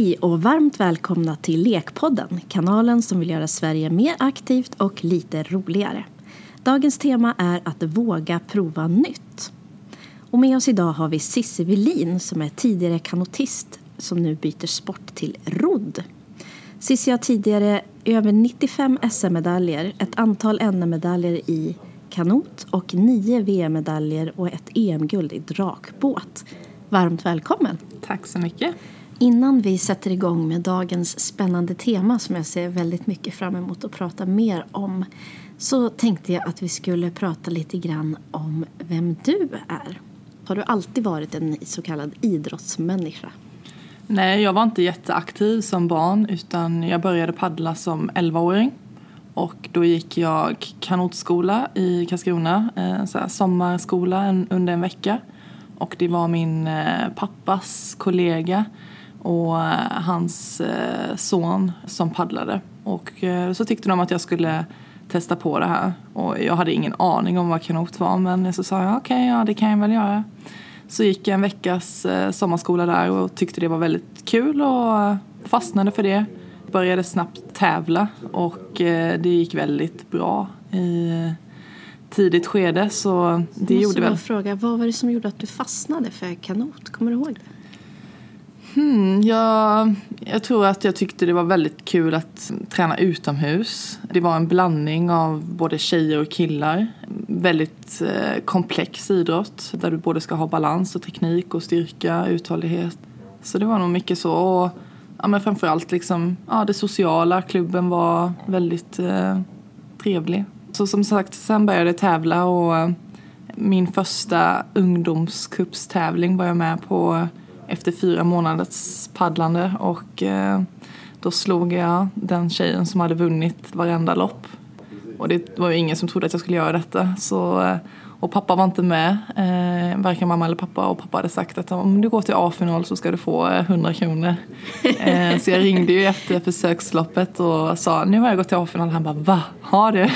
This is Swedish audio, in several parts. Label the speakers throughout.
Speaker 1: Hej och varmt välkomna till Lekpodden, kanalen som vill göra Sverige mer aktivt och lite roligare. Dagens tema är att våga prova nytt. Och med oss idag har vi Cissi Velin som är tidigare kanotist som nu byter sport till rodd. Cissi har tidigare över 95 SM-medaljer, ett antal NM-medaljer i kanot och nio VM-medaljer och ett EM-guld i drakbåt. Varmt välkommen!
Speaker 2: Tack så mycket!
Speaker 1: Innan vi sätter igång med dagens spännande tema som jag ser väldigt mycket fram emot att prata mer om så tänkte jag att vi skulle prata lite grann om vem du är. Har du alltid varit en så kallad idrottsmänniska?
Speaker 2: Nej, jag var inte jätteaktiv som barn utan jag började paddla som 11-åring. Och då gick jag kanotskola i Karlskrona, eh, sommarskola under en vecka. Och det var min eh, pappas kollega och eh, hans son som paddlade. Och så tyckte de att jag skulle testa på det här. Och jag hade ingen aning om vad kanot var men så sa jag okej, okay, ja det kan jag väl göra. Så gick jag en veckas sommarskola där och tyckte det var väldigt kul och fastnade för det började snabbt tävla och eh, det gick väldigt bra i tidigt skede. Så det
Speaker 1: Måste
Speaker 2: gjorde väl...
Speaker 1: fråga, vad var det som gjorde att du fastnade för kanot? Kommer du ihåg det?
Speaker 2: Hmm, jag, jag tror att jag tyckte det var väldigt kul att träna utomhus. Det var en blandning av både tjejer och killar. Väldigt eh, komplex idrott där du både ska ha balans och teknik och styrka, uthållighet. Så det var nog mycket så. Och ja, men framförallt liksom, ja, det sociala. Klubben var väldigt eh, trevlig. Så som sagt, sen började jag tävla och eh, min första ungdomscupstävling var jag med på efter fyra månaders paddlande och eh, då slog jag den tjejen som hade vunnit varenda lopp. Och det var ju ingen som trodde att jag skulle göra detta så eh, och pappa var inte med, eh, varken mamma eller pappa. Och pappa hade sagt att om du går till A-final så ska du få 100 kronor. Eh, så jag ringde ju efter försöksloppet och sa nu har jag gått till A-final. Han bara va, har du?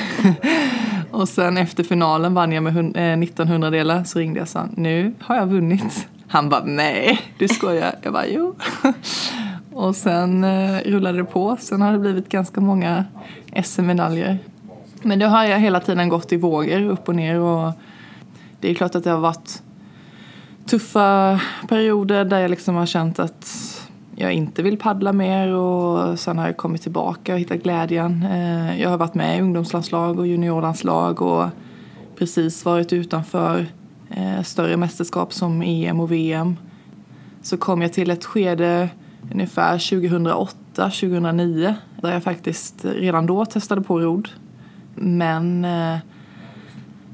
Speaker 2: och sen efter finalen vann jag med 1900 delar så ringde jag och sa nu har jag vunnit. Han bara nej, du skojar. Jag bara jo. och sen eh, rullade det på. Sen har det blivit ganska många SM-medaljer. Men det har jag hela tiden gått i vågor, upp och ner. Och det är klart att det har varit tuffa perioder där jag liksom har känt att jag inte vill paddla mer och sen har jag kommit tillbaka och hittat glädjen. Eh, jag har varit med i ungdomslandslag och juniorlandslag och precis varit utanför eh, större mästerskap som EM och VM. Så kom jag till ett skede ungefär 2008-2009 där jag faktiskt redan då testade på rodd. Men eh,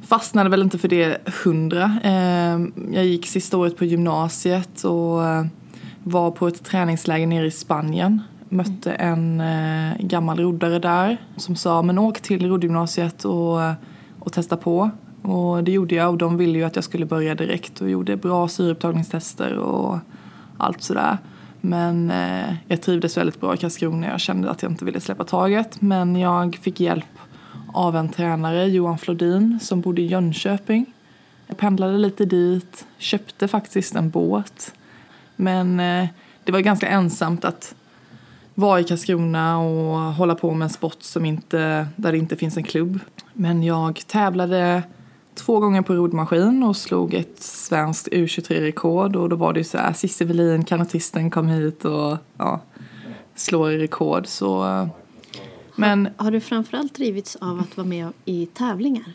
Speaker 2: fastnade väl inte för det hundra. Eh, jag gick sista året på gymnasiet och eh, var på ett träningsläger nere i Spanien. Mötte en eh, gammal roddare där som sa men åk till roddgymnasiet och, och testa på. Och det gjorde jag och de ville ju att jag skulle börja direkt och gjorde bra syreupptagningstester och allt sådär. Men eh, jag trivdes väldigt bra i Karlskrona. Jag kände att jag inte ville släppa taget. Men jag fick hjälp av en tränare, Johan Flodin, som bodde i Jönköping. Jag pendlade lite dit, köpte faktiskt en båt. Men eh, det var ganska ensamt att vara i Karlskrona och hålla på med en sport som inte, där det inte finns en klubb. Men jag tävlade två gånger på roddmaskin och slog ett svenskt U23-rekord och då var det så här, Cissi Velin, kanotisten, kom hit och ja, slår rekord. Så
Speaker 1: men, har, har du framförallt drivits av att vara med i tävlingar?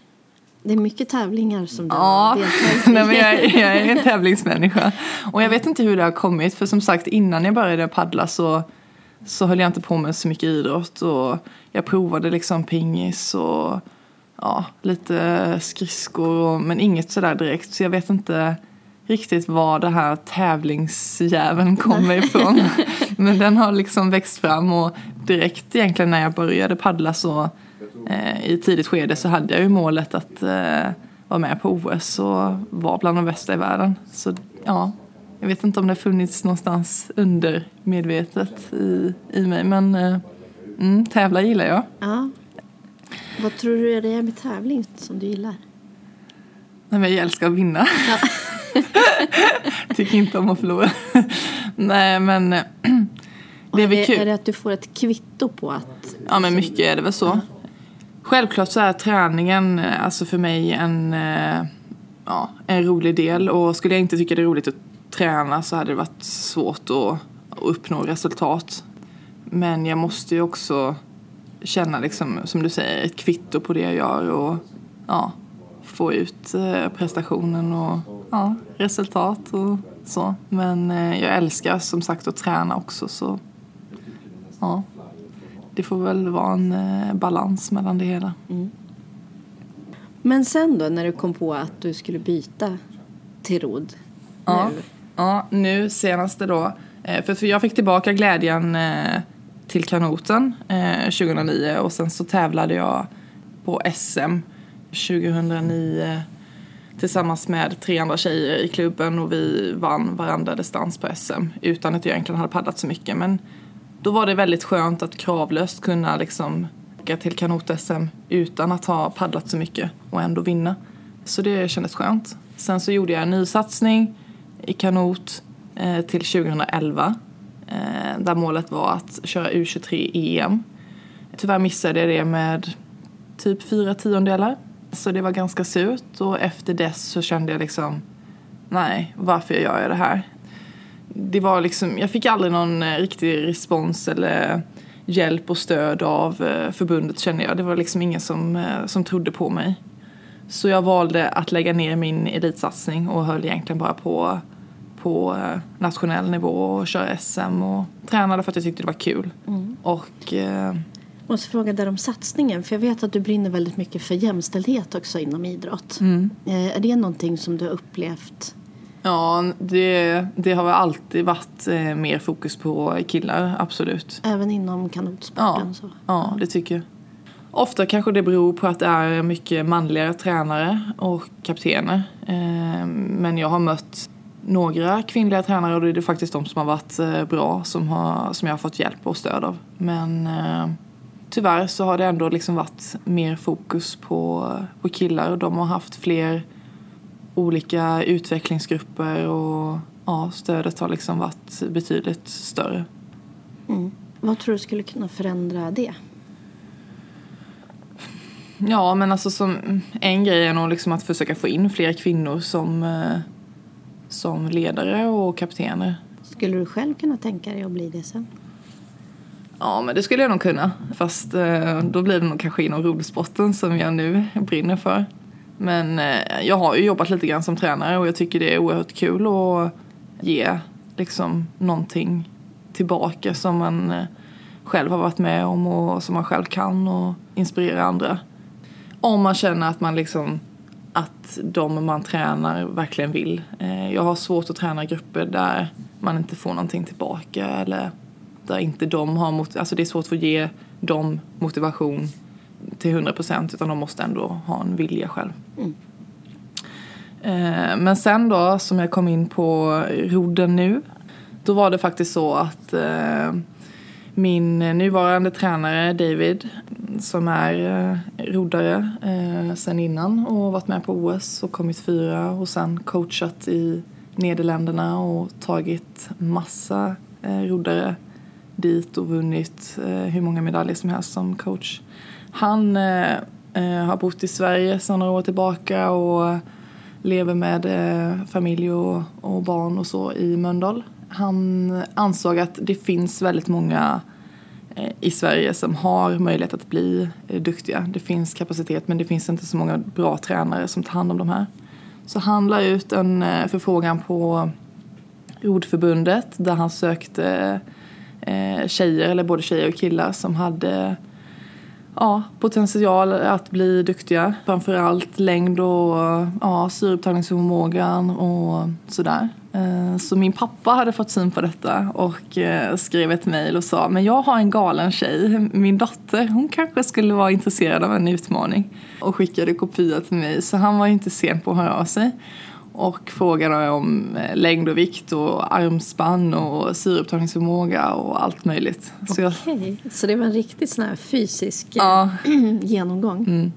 Speaker 1: Det är mycket tävlingar som du
Speaker 2: ja, deltar i. Nej, men jag, jag är en tävlingsmänniska. Och jag vet inte hur det har kommit. För som sagt innan jag började paddla så, så höll jag inte på med så mycket idrott. Och jag provade liksom pingis och ja, lite skridskor. Men inget sådär direkt. Så jag vet inte riktigt var det här tävlingsjäveln kommer ifrån. Men den har liksom växt fram och direkt egentligen när jag började paddla så eh, i tidigt skede så hade jag ju målet att eh, vara med på OS och vara bland de bästa i världen. Så ja, jag vet inte om det har funnits någonstans undermedvetet i, i mig men eh, mm, tävla gillar jag.
Speaker 1: Ja. Vad tror du det är med tävling som du gillar?
Speaker 2: Nej, men jag älskar att vinna. Ja. Tycker inte om att förlora. Nej men Det är
Speaker 1: är, det, är det att du får ett kvitto på att...
Speaker 2: Ja men mycket är det väl så. Självklart så är träningen eh, alltså för mig en, eh, ja, en rolig del och skulle jag inte tycka det är roligt att träna så hade det varit svårt att, att uppnå resultat. Men jag måste ju också känna liksom, som du säger, ett kvitto på det jag gör och ja, få ut eh, prestationen och ja, resultat och så. Men eh, jag älskar som sagt att träna också så ja, det får väl vara en eh, balans mellan det hela.
Speaker 1: Men sen då när du kom på att du skulle byta till rodd
Speaker 2: Ja.
Speaker 1: nu?
Speaker 2: Ja, nu senaste då. För, jag fick tillbaka glädjen till kanoten eh, 2009 och sen så tävlade jag på SM 2009 tillsammans med tre andra tjejer i klubben och vi vann varandra distans på SM utan att jag egentligen hade paddlat så mycket. Men då var det väldigt skönt att kravlöst kunna liksom åka till kanot-SM utan att ha paddlat så mycket och ändå vinna. Så det kändes skönt. Sen så gjorde jag en ny satsning i kanot eh, till 2011 Eh, där målet var att köra U23 EM. Tyvärr missade jag det med typ fyra tiondelar. Så det var ganska surt och efter dess så kände jag liksom nej, varför gör jag det här? Det var liksom, jag fick aldrig någon eh, riktig respons eller hjälp och stöd av eh, förbundet kände jag. Det var liksom ingen som, som trodde på mig. Så jag valde att lägga ner min elitsatsning och höll egentligen bara på på eh, nationell nivå och köra SM och tränade för att jag tyckte det var kul. Och eh,
Speaker 1: måste fråga där om satsningen, för jag vet att du brinner väldigt mycket för jämställdhet också inom idrott.
Speaker 2: Mm.
Speaker 1: Eh, Är det någonting som du har upplevt?
Speaker 2: ja, det, det har väl alltid varit eh, mer fokus på killar, absolut.
Speaker 1: Även inom kanotsporten?
Speaker 2: Ja,
Speaker 1: Så.
Speaker 2: ja, det tycker jag. Ofta kanske det beror på att det är mycket manliga tränare och kaptener. Eh, Men jag har mött några kvinnliga tränare och det är det faktiskt de som har varit eh, bra som, har, som jag har fått hjälp och stöd av. Men eh, tyvärr så har det ändå liksom varit mer fokus på, på killar och de har haft fler olika utvecklingsgrupper och ja, stödet har liksom varit betydligt större.
Speaker 1: Mm. Vad tror du skulle kunna förändra det?
Speaker 2: Ja, men alltså som en grej är nog liksom att försöka få in fler kvinnor som, eh, som ledare och kaptener.
Speaker 1: Skulle du själv kunna tänka dig att bli det sen?
Speaker 2: Ja, men det skulle jag nog kunna. Fast eh, då blir det nog kanske inom roddsporten som jag nu brinner för. Men eh, jag har ju jobbat lite grann som tränare och jag tycker det är oerhört kul att ge liksom någonting tillbaka som man eh, själv har varit med om och som man själv kan och inspirera andra. Om man känner att man liksom att de man tränar verkligen vill. Eh, Jag har svårt att träna grupper där man inte får någonting tillbaka eller där inte de har mot- alltså det är svårt att ge dem motivation till 100% utan de måste ändå ha en vilja själv. Eh, Men sen då som jag kom in på rodden nu då var det faktiskt så att eh, min eh, nuvarande tränare David som är eh, roddare eh, sen innan och varit med på OS och kommit fyra och sen coachat i Nederländerna och tagit massa eh, roddare dit och vunnit eh, hur många medaljer som helst som coach. Han eh, eh har bott i Sverige sedan några år tillbaka och lever med eh, familj och, och barn och så i Mölndal. Han ansåg att det finns väldigt många eh, i Sverige som har möjlighet att bli eh, duktiga. Det finns kapacitet men det finns inte så många bra tränare som tar hand om de här. Så han la ut en eh, förfrågan på Rodförbundet där han sökte tjejer, eller både tjejer och killar som hade ja, potential att bli duktiga. Framförallt längd och ja, syreupptagningsförmågan och sådär. Eh, Så min pappa hade fått syn på detta och eh, skrev ett mejl och sa men jag har en galen tjej, min dotter, hon kanske skulle vara intresserad av en utmaning. Och skickade kopia till mig så han var ju inte sen på att höra av sig. Och frågade om eh, längd och vikt och armspann och syreupptagningsförmåga och allt möjligt. Så jag,
Speaker 1: Okej, så det var en riktigt sån här fysisk
Speaker 2: ja,
Speaker 1: genomgång?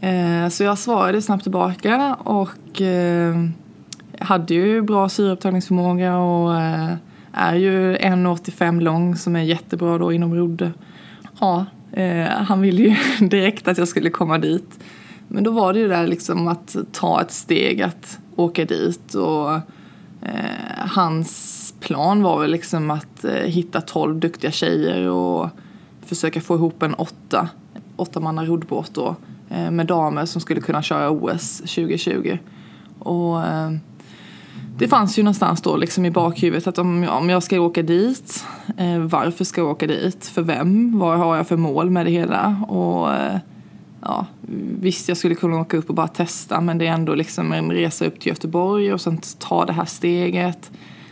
Speaker 2: Eh, Så jag svarade snabbt tillbaka och hade ju bra syreupptagningsförmåga och eh, är ju 1,85 lång som är jättebra då inom rodd. Ja, eh, han ville ju direkt att jag skulle komma dit. Men då var det ju där liksom att ta ett steg att åka dit och eh, hans plan var väl liksom att eh, hitta 12 duktiga tjejer och försöka få ihop en åtta, åtta manna roddbåt då eh, med damer som skulle kunna köra OS 2020. Och det fanns ju någonstans då liksom i bakhuvudet att om, om jag ska åka dit, eh, varför ska jag åka dit, för vem, vad har jag för mål med det hela? Och eh, ja, visst jag skulle kunna åka upp och bara testa men det är ändå liksom en resa upp till Göteborg och sen ta det här steget.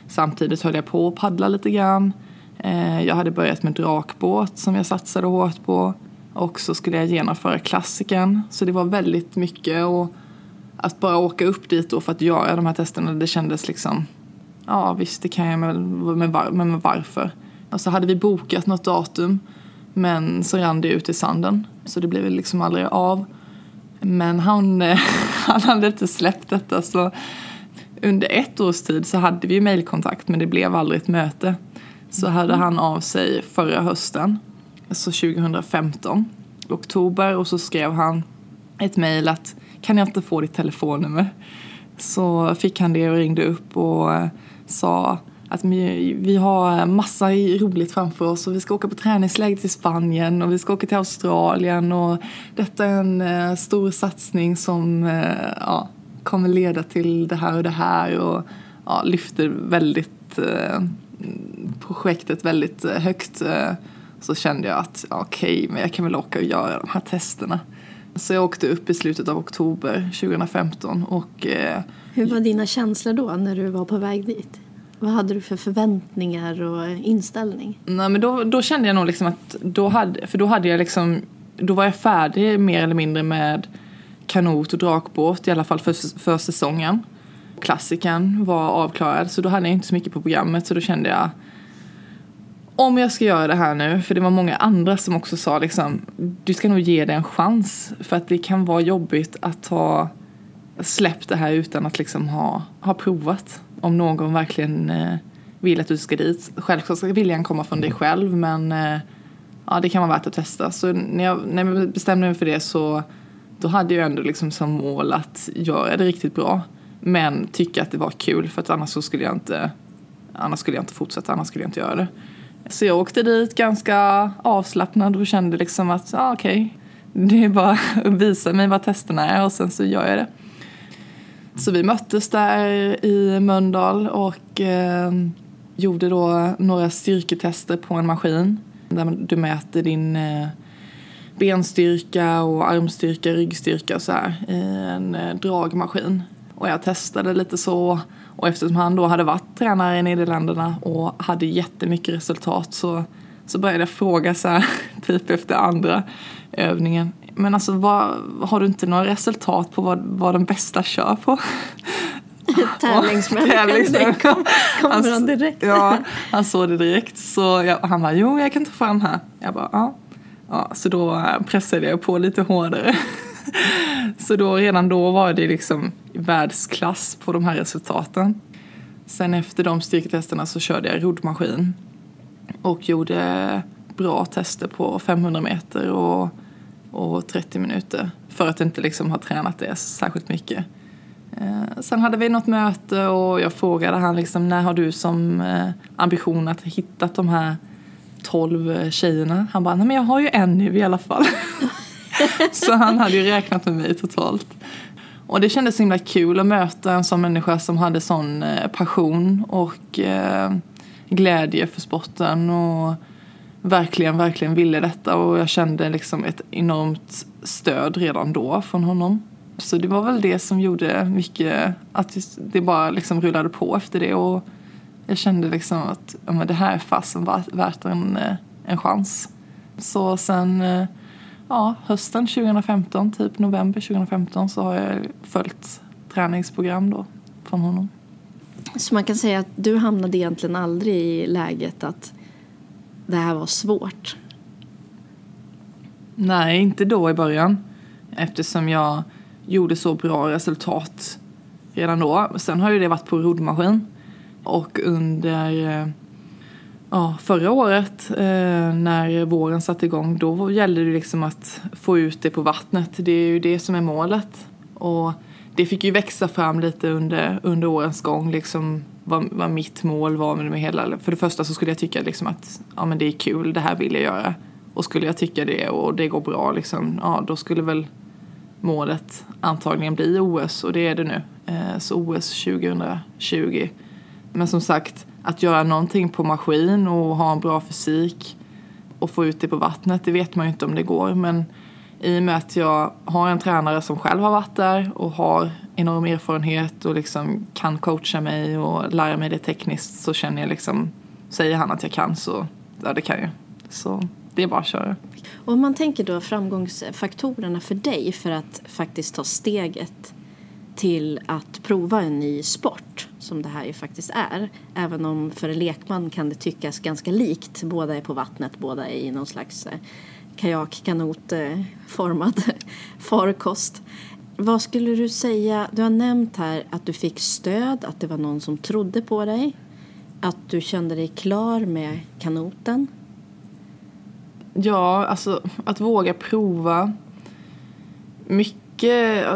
Speaker 2: Samtidigt höll jag på att paddla lite grann. Eh, jag hade börjat med drakbåt som jag satsade hårt på. Och så skulle jag genomföra klassiken. Så det var väldigt mycket och att bara åka upp dit då för att göra de här testerna det kändes liksom ja visst det kan jag men, men, var, men varför? Och så hade vi bokat något datum men så rann det ut i sanden så det blev liksom aldrig av. Men han, han hade inte släppt detta så under ett års tid så hade vi ju mejlkontakt men det blev aldrig ett möte. Så hörde han av sig förra hösten, alltså 2015, oktober och så skrev han ett mejl att kan jag inte få ditt telefonnummer? Så fick han det och ringde upp och eh, sa att vi har massa roligt framför oss och vi ska åka på träningsläger till Spanien och vi ska åka till Australien och detta är en eh, stor satsning som eh, ja, kommer leda till det här och det här och ja, lyfter väldigt projektet väldigt högt så kände jag att okej, okay, men jag kan väl åka och göra de här testerna. Så jag åkte upp i slutet av oktober 2015 och
Speaker 1: Hur var dina känslor då när du var på väg dit? Vad hade du för förväntningar och inställning?
Speaker 2: Nej men då, då kände jag nog liksom att då hade, för då hade jag liksom, då var jag färdig mer eller mindre med kanot och drakbåt i alla fall för, för säsongen. Klassiken var avklarad så då hade jag inte så mycket på programmet så då kände jag om jag ska göra det här nu, för det var många andra som också sa liksom du ska nog ge det en chans för att det kan vara jobbigt att ha släppt det här utan att liksom ha, ha provat om någon verkligen eh, vill att du ska dit. Självklart ska viljan komma från dig själv men eh, ja, det kan vara värt att testa. Så när jag, när jag bestämde mig för det så då hade jag ändå liksom som mål att göra det riktigt bra. Men tycka att det var kul för att annars skulle jag inte annars skulle jag inte fortsätta, annars skulle jag inte göra det. Så jag åkte dit ganska avslappnad och kände liksom att ah, okej, okay, det är bara att visa mig vad testerna är och sen så gör jag det. Så vi möttes där i Mölndal och eh, gjorde då några styrketester på en maskin där du mäter din eh, benstyrka och armstyrka, ryggstyrka och så här i en eh, dragmaskin. Och jag testade lite så och eftersom han då hade varit tränare i Nederländerna och hade jättemycket resultat så, så började jag fråga så här, typ efter andra övningen. Men alltså vad, har du inte några resultat på vad, vad den bästa kör på?
Speaker 1: Tävlingsmänniskan, kom, kommer han, han direkt?
Speaker 2: Ja, han såg det direkt. Så jag, han bara, jo jag kan ta fram här. Jag bara, ja. ja. Så då pressade jag på lite hårdare. så då, redan då var det liksom världsklass på de här resultaten. Sen efter de styrketesterna så körde jag roddmaskin och gjorde bra tester på 500 meter och och 30 minuter för att inte liksom ha tränat det särskilt mycket. Eh, sen hade vi något möte och jag frågade han liksom, när har du som eh, ambition att hitta de här 12 eh, tjejerna? Han bara, nej men jag har ju en nu i alla fall. så han hade ju räknat med mig totalt. Och det kändes så himla kul att möta en sån människa som hade sån eh, passion och eh, glädje för sporten och verkligen, verkligen ville detta och jag kände liksom ett enormt stöd redan då från honom. Så det var väl det som gjorde mycket, att det bara liksom rullade på efter det och jag kände liksom att ja, men det här är fasen värt en, eh, en chans. Så sen eh, ja, hösten 2015, typ november 2015 så har jag följt träningsprogram då från honom.
Speaker 1: Så man kan säga att du hamnade egentligen aldrig i läget att det här var svårt?
Speaker 2: Nej, inte då i början. Eftersom jag gjorde så bra resultat redan då. Sen har ju det varit på roddmaskin. Och under eh, ja, förra året eh, när våren satte igång då gällde det liksom att få ut det på vattnet. Det är ju det som är målet. Och det fick ju växa fram lite under, under årens gång liksom vad, vad mitt mål var med det hela. För det första så skulle jag tycka liksom att ja, men det är kul, det här vill jag göra. Och skulle jag tycka det och det går bra liksom, ja då skulle väl målet antagligen bli OS och det är det nu. Eh, så OS 2020. Men som sagt, att göra någonting på maskin och ha en bra fysik och få ut det på vattnet, det vet man ju inte om det går. Men i och med att jag har en tränare som själv har varit där och har enorm erfarenhet och liksom kan coacha mig och lära mig det tekniskt så känner jag liksom, säger han att jag kan så, ja det kan jag. Så det är bara att köra.
Speaker 1: Och om man tänker då framgångsfaktorerna för dig för att faktiskt ta steget till att prova en ny sport som det här ju faktiskt är. Även om för en lekman kan det tyckas ganska likt. Båda är på vattnet, båda är i någon slags eh, kajakkanotformad farkost. Vad skulle du säga? Du har nämnt här att du fick stöd, att det var någon som trodde på dig. Att du kände dig klar med kanoten.
Speaker 2: Ja, alltså att våga prova. Mycket,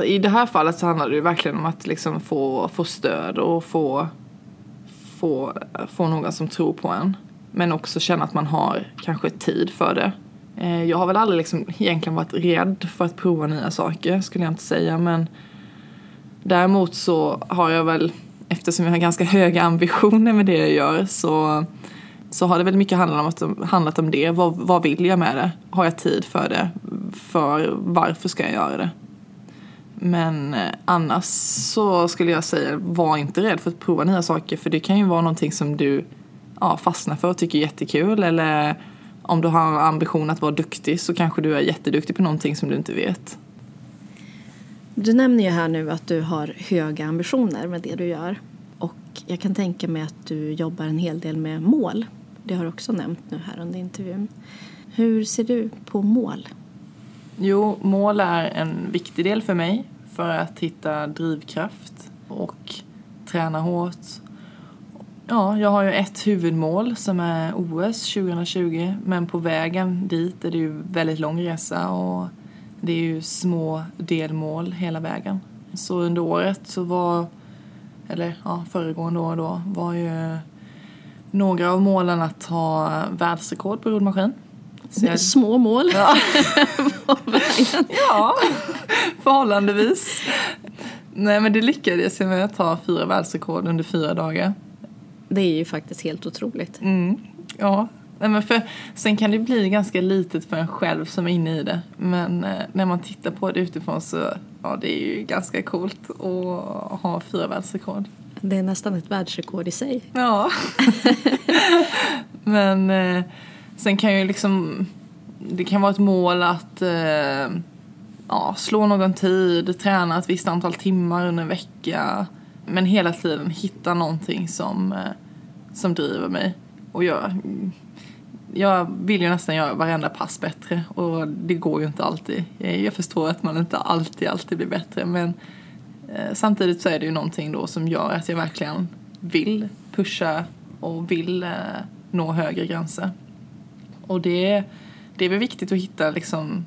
Speaker 2: i det här fallet så handlar det verkligen om att liksom få, få stöd och få, få, få någon som tror på en. Men också känna att man har kanske tid för det. Eh, jag har väl aldrig liksom egentligen varit rädd för att prova nya saker skulle jag inte säga men däremot så har jag väl eftersom jag har ganska höga ambitioner med det jag gör så, så har det väl mycket handlat om, att, handlat om det. Vad, vad vill jag med det? Har jag tid för det? För varför ska jag göra det? Men eh, annars så skulle jag säga var inte rädd för att prova nya saker för det kan ju vara någonting som du ja, fastnar för och tycker är jättekul eller om du har ambition att vara duktig så kanske du är jätteduktig på någonting som du inte vet.
Speaker 1: Du nämner ju här nu att du har höga ambitioner med det du gör. Och jag kan tänka mig att du jobbar en hel del med mål. Det har du också nämnt nu här under intervjun. Hur ser du på mål?
Speaker 2: Jo, mål är en viktig del för mig för att hitta drivkraft och träna hårt Ja, jag har ju ett huvudmål som är OS 2020 men på vägen dit är det ju väldigt lång resa och det är ju små delmål hela vägen. Så under året så var, eller ja, föregående år då, var ju några av målen att ha världsrekord på roddmaskin.
Speaker 1: Jag... Små mål.
Speaker 2: Ja. ja, förhållandevis. Nej men det lyckades jag med att ta fyra världsrekord under fyra dagar.
Speaker 1: Det är ju faktiskt helt otroligt.
Speaker 2: Mm. Ja, Nej, men för, sen kan det bli ganska litet för en själv som är inne i det. Men eh, när man tittar på det utifrån så ja, det är ju ganska coolt att ha fyra världsrekord.
Speaker 1: Det är nästan ett världsrekord i sig.
Speaker 2: Ja. men eh, sen kan ju liksom det kan vara ett mål att eh, ja, slå någon tid, träna ett visst antal timmar under en vecka men hela tiden hitta någonting som, eh, som driver mig. Och jag, jag vill ju nästan göra varenda pass bättre och det går ju inte alltid. Eh, jag förstår att man inte alltid, alltid blir bättre men eh, samtidigt så är det ju någonting då som gör att jag verkligen vill pusha och vill eh, nå högre gränser. Och det, det är väl viktigt att hitta liksom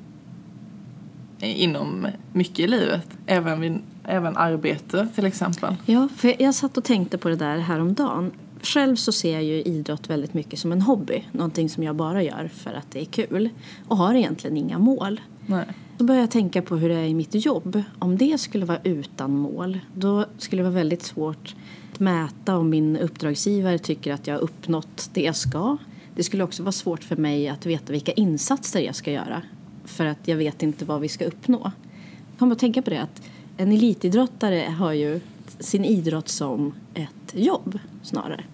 Speaker 2: inom mycket i livet. Även, vid, även arbete till exempel.
Speaker 1: Ja, för jag satt och tänkte på det där häromdagen. Själv så ser jag ju idrott väldigt mycket som en hobby. Någonting som jag bara gör för att det är kul. Och har egentligen inga mål.
Speaker 2: Nej.
Speaker 1: Då börjar jag tänka på hur det är i mitt jobb. Om det skulle vara utan mål, då skulle det vara väldigt svårt att mäta om min uppdragsgivare tycker att jag har uppnått det jag ska. Det skulle också vara svårt för mig att veta vilka insatser jag ska göra för att jag vet inte vad vi ska uppnå. Jag kommer att tänka på det att en elitidrottare har ju sin idrott som ett jobb snarare.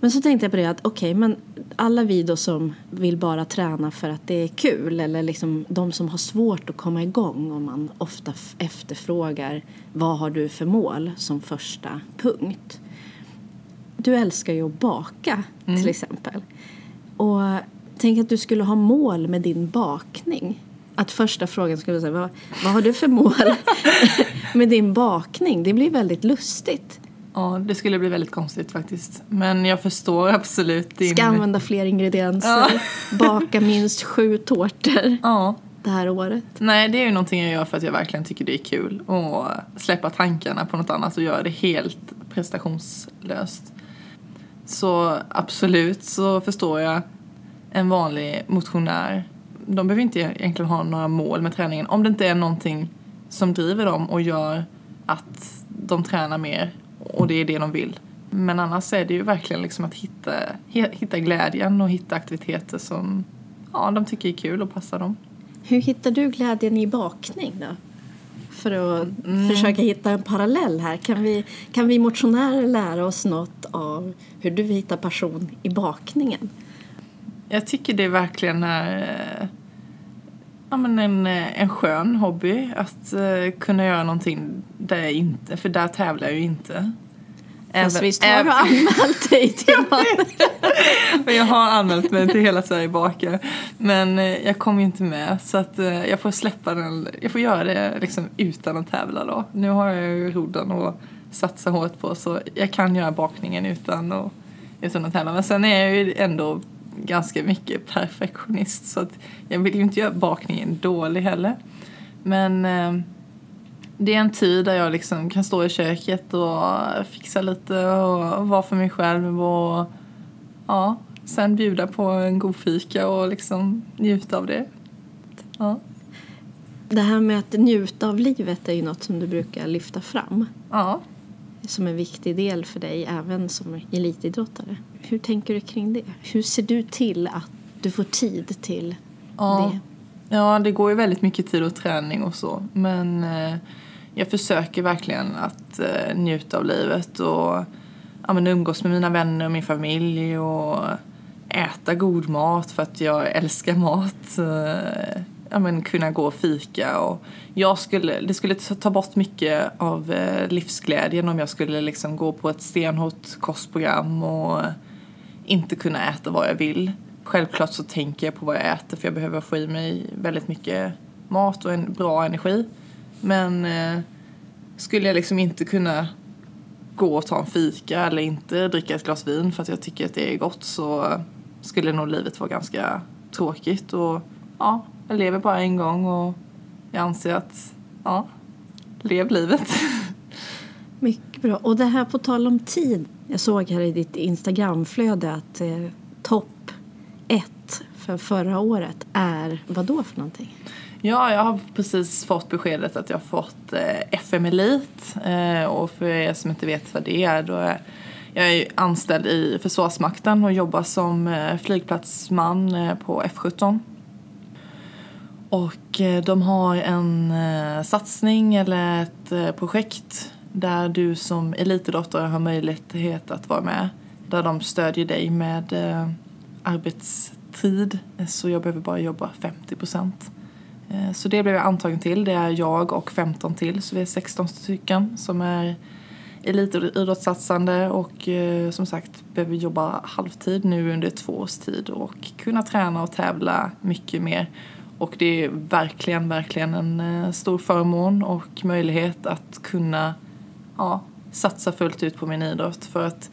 Speaker 1: Men så tänkte jag på det att okej, okay, men alla vi då som vill bara träna för att det är kul eller liksom de som har svårt att komma igång och man ofta efterfrågar vad har du för mål som första punkt. Du älskar ju att baka mm. till exempel. Och Tänk att du skulle ha mål med din bakning. Att första frågan skulle vara vad, vad har du för mål med din bakning? Det blir väldigt lustigt.
Speaker 2: Ja, det skulle bli väldigt konstigt faktiskt. Men jag förstår absolut din...
Speaker 1: Ska använda fler ingredienser,
Speaker 2: Ja.
Speaker 1: baka minst sju tårtor
Speaker 2: Ja.
Speaker 1: det här året.
Speaker 2: Nej, det är ju någonting jag gör för att jag verkligen tycker det är kul. Och släppa tankarna på något annat och göra det helt prestationslöst. Så absolut så förstår jag en vanlig motionär. De behöver inte egentligen ha några mål med träningen. Om det inte är någonting som driver dem och gör att de tränar mer och det är det de vill. Men annars är det ju verkligen liksom att hitta, hitta glädjen och hitta aktiviteter som ja, de tycker är kul och passar dem.
Speaker 1: Hur hittar du glädjen i bakning då? För att försöka hitta en parallell här. Kan vi, kan vi motionärer lära oss något av hur du hittar passion i bakningen?
Speaker 2: Jag tycker det verkligen är eh, ja, men en, eh, en skön hobby att eh, kunna göra någonting där jag inte, för där tävlar jag ju inte.
Speaker 1: Fast
Speaker 2: Även-
Speaker 1: visst har
Speaker 2: även-
Speaker 1: du anmält dig till?
Speaker 2: Men jag har anmält mig till Hela Sverige bakar. Men eh, jag kom ju inte med så att eh, jag får släppa den. Jag får göra det liksom utan att tävla då. Nu har jag ju rodden och satsa hårt på så jag kan göra bakningen utan att, utan att tävla. Men sen är jag ju ändå ganska mycket perfektionist så att jag vill ju inte göra bakningen dålig heller. Men eh, det är en tid där jag liksom kan stå i köket och fixa lite och vara för mig själv och ja, sen bjuda på en god fika och liksom njuta av det. Ja.
Speaker 1: Det här med att njuta av livet är ju något som du brukar lyfta fram
Speaker 2: ja.
Speaker 1: som en viktig del för dig även som elitidrottare. Hur tänker du kring det? Hur ser du till att du får tid till
Speaker 2: Ja.
Speaker 1: det?
Speaker 2: ja, det går ju väldigt mycket tid och träning och så. Men eh, jag försöker verkligen att eh, njuta av livet och ja, men umgås med mina vänner och min familj och äta god mat för att jag älskar mat. Eh, ja, men kunna gå och fika och jag skulle, det skulle ta bort mycket av eh, livsglädjen om jag skulle liksom gå på ett stenhårt kostprogram och inte kunna äta vad jag vill. Självklart så tänker jag på vad jag äter för jag behöver få i mig väldigt mycket mat och en bra energi. Men eh, skulle jag liksom inte kunna gå och ta en fika eller inte dricka ett glas vin för att jag tycker att det är gott så skulle nog livet vara ganska tråkigt. Och ja, jag lever bara en gång och jag anser att, ja, lev livet.
Speaker 1: Mycket bra. Och det här på tal om tid. Jag såg här i ditt Instagramflöde att eh, topp ett för förra året är vad då för någonting?
Speaker 2: Ja, jag har precis fått beskedet att jag har fått eh, FM Elit. Eh, och för er som inte vet vad det är, då är jag är anställd i Försvarsmakten och jobbar som eh, flygplatsman eh, på F17. Och eh, de har en eh, satsning eller ett eh, projekt där du som elitidrottare har möjlighet att vara med. Där de stödjer dig med eh, arbetstid. Eh, så jag behöver bara jobba 50 procent. Eh, så det blev jag antagen till. Det är jag och 15 till, så vi är 16 stycken som är elitidrottssatsande och eh, som sagt behöver jobba halvtid nu under två års tid och kunna träna och tävla mycket mer. Och det är verkligen, verkligen en eh, stor förmån och möjlighet att kunna ja, satsa fullt ut på min idrott för att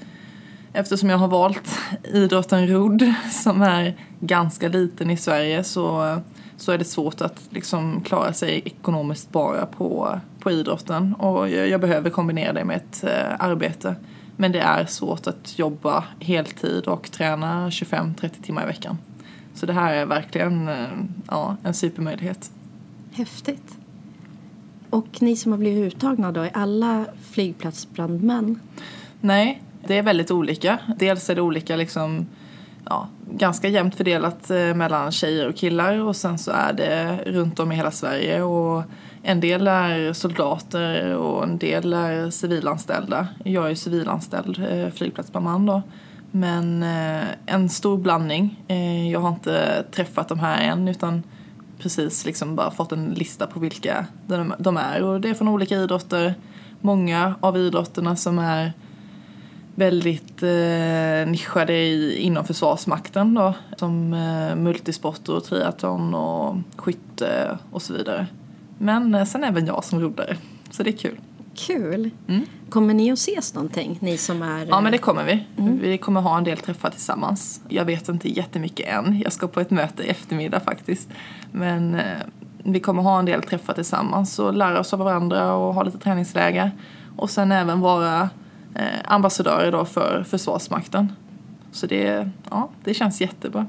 Speaker 2: Eftersom jag har valt idrotten rodd som är ganska liten i Sverige så, så är det svårt att liksom klara sig ekonomiskt bara på, på idrotten. Och jag, jag behöver kombinera det med ett eh, arbete. Men det är svårt att jobba heltid och träna 25-30 timmar i veckan. Så det här är verkligen eh, ja, en supermöjlighet.
Speaker 1: Häftigt. Och ni som har blivit uttagna då, är alla flygplatsbrandmän?
Speaker 2: Nej, det är väldigt olika. Dels är det olika liksom, ja, ganska jämnt fördelat eh, mellan tjejer och killar och sen så är det runt om i hela Sverige och en del är soldater och en del är civilanställda. Jag är civilanställd eh, flygplatsbrandman då. Men eh, en stor blandning. Jag har inte träffat de här än utan precis liksom bara fått en lista på vilka de, de är och det är från olika idrotter. Många av idrotterna som är väldigt eh, nischade i, inom Försvarsmakten då. Som eh, multisport och triathlon och skytte och så vidare. Men eh, sen även jag som roddare. Så det är kul.
Speaker 1: Kul! Kommer ni att ses någonting, ni som är...
Speaker 2: Ja men det kommer vi. Vi kommer ha en del träffar tillsammans. Jag vet inte jättemycket än. Jag ska på ett möte i eftermiddag faktiskt. Men eh, vi kommer ha en del träffar tillsammans och lära oss av varandra och ha lite träningsläger. Och sen även vara eh, ambassadörer då för Försvarsmakten. Så det, ja, det känns jättebra.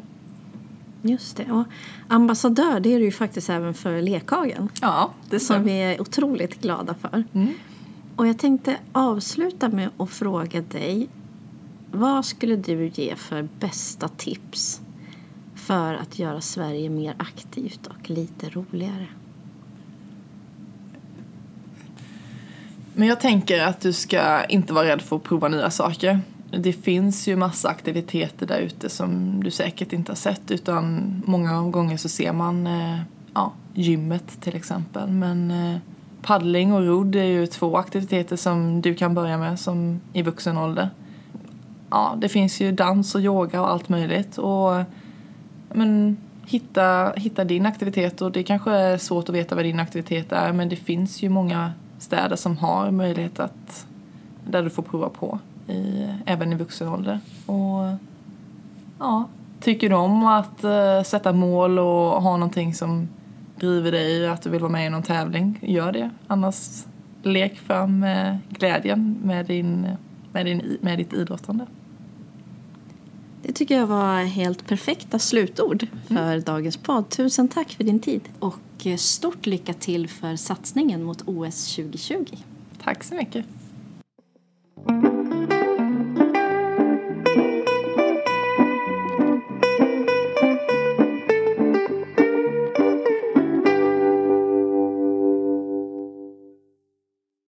Speaker 1: Just det. Och ambassadör, det är du ju faktiskt även för Lekhagen.
Speaker 2: Ja, det
Speaker 1: Som vi är otroligt glada för.
Speaker 2: Mm.
Speaker 1: Och jag tänkte avsluta med att fråga dig. Vad skulle du ge för bästa tips för att göra Sverige mer aktivt och lite roligare?
Speaker 2: Men jag tänker att du ska inte vara rädd för att prova nya saker. Det finns ju massa aktiviteter där ute som du säkert inte har sett utan många gånger så ser man eh, ja, gymmet till exempel. Men eh, paddling och rodd är ju två aktiviteter som du kan börja med som i vuxen ålder. Ja, det finns ju dans och yoga och allt möjligt. Och, men, hitta, hitta din aktivitet och det kanske är svårt att veta vad din aktivitet är men det finns ju många städer som har möjlighet att där du får prova på i, även i vuxen ålder. Och ja, tycker du om att uh, sätta mål och ha någonting som driver dig att du vill vara med i någon tävling, gör det. Annars lek fram uh, glädjen med, din, med, din, med ditt idrottande.
Speaker 1: Det tycker jag var helt perfekta slutord mm. för mm. dagens podd. Tusen tack för din tid och eh, stort lycka till för satsningen mot OS 2020.
Speaker 2: Tack så mycket.